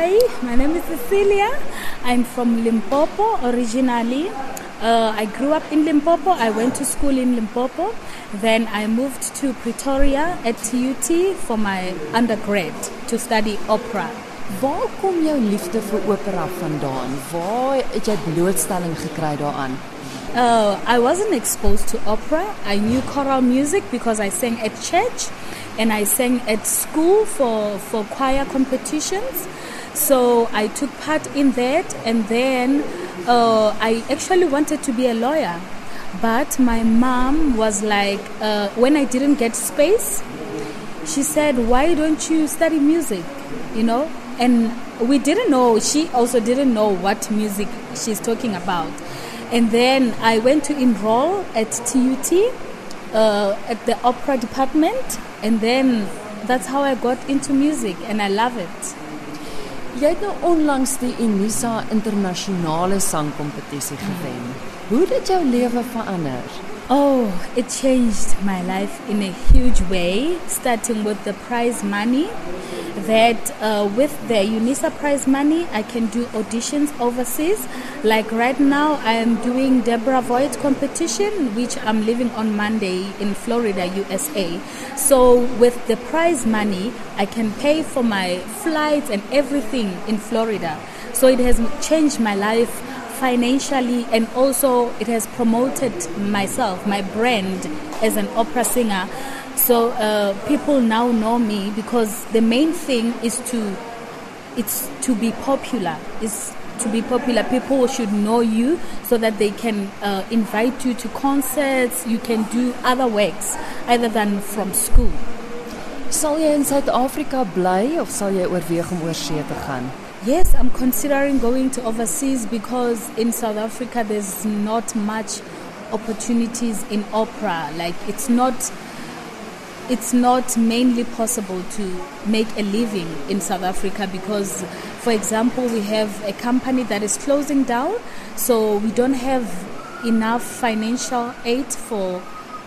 Hi, my name is Cecilia. I'm from Limpopo originally. Uh, I grew up in Limpopo. I went to school in Limpopo. Then I moved to Pretoria at TUT for my undergrad to study opera. Waar kom jou liefde vir opera vandaan? Waar het jy blootstelling gekry daaraan? Uh, I wasn't exposed to opera. I knew choral music because I sang at church and I sang at school for, for choir competitions. So I took part in that, and then uh, I actually wanted to be a lawyer. But my mom was like, uh, when I didn't get space, she said, Why don't you study music? You know? And we didn't know, she also didn't know what music she's talking about. And then I went to enroll at TUT uh, at the opera department, and then that's how I got into music, and I love it. Jy het nou onlangs die Unisa internasionale sangkompetisie gewen. Hoe het dit jou lewe verander? Oh, it changed my life in a huge way, starting with the prize money. That uh, with the UNISA prize money, I can do auditions overseas. Like right now, I am doing Deborah Voigt competition, which I'm leaving on Monday in Florida, USA. So with the prize money, I can pay for my flights and everything in Florida. So it has changed my life financially and also it has promoted myself, my brand as an opera singer. So uh, people now know me because the main thing is to it's to be popular. Is to be popular. People should know you so that they can uh, invite you to concerts. You can do other works other than from school. Sal jy in Suid-Afrika bly of sal jy oorweeg om oor see te gaan? Yes, I'm considering going to overseas because in South Africa there's not much opportunities in opera. Like it's not it's not mainly possible to make a living in South Africa because for example we have a company that is closing down so we don't have enough financial aid for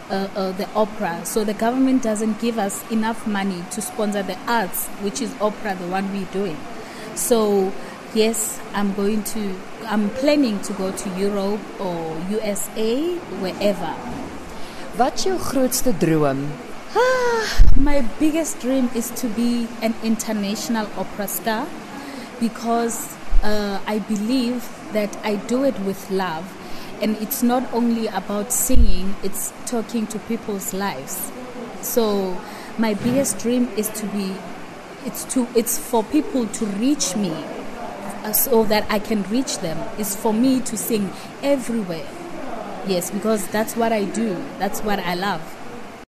uh, uh, the opera so the government doesn't give us enough money to sponsor the arts which is opera the one we're doing so, yes, I'm going to, I'm planning to go to Europe or USA, wherever. Wat's jou grootste droom? My biggest dream is to be an international opera star because uh, I believe that I do it with love. And it's not only about singing, it's talking to people's lives. So, my biggest dream is to be it's to it's for people to reach me uh, so that I can reach them. It's for me to sing everywhere. Yes, because that's what I do. That's what I love.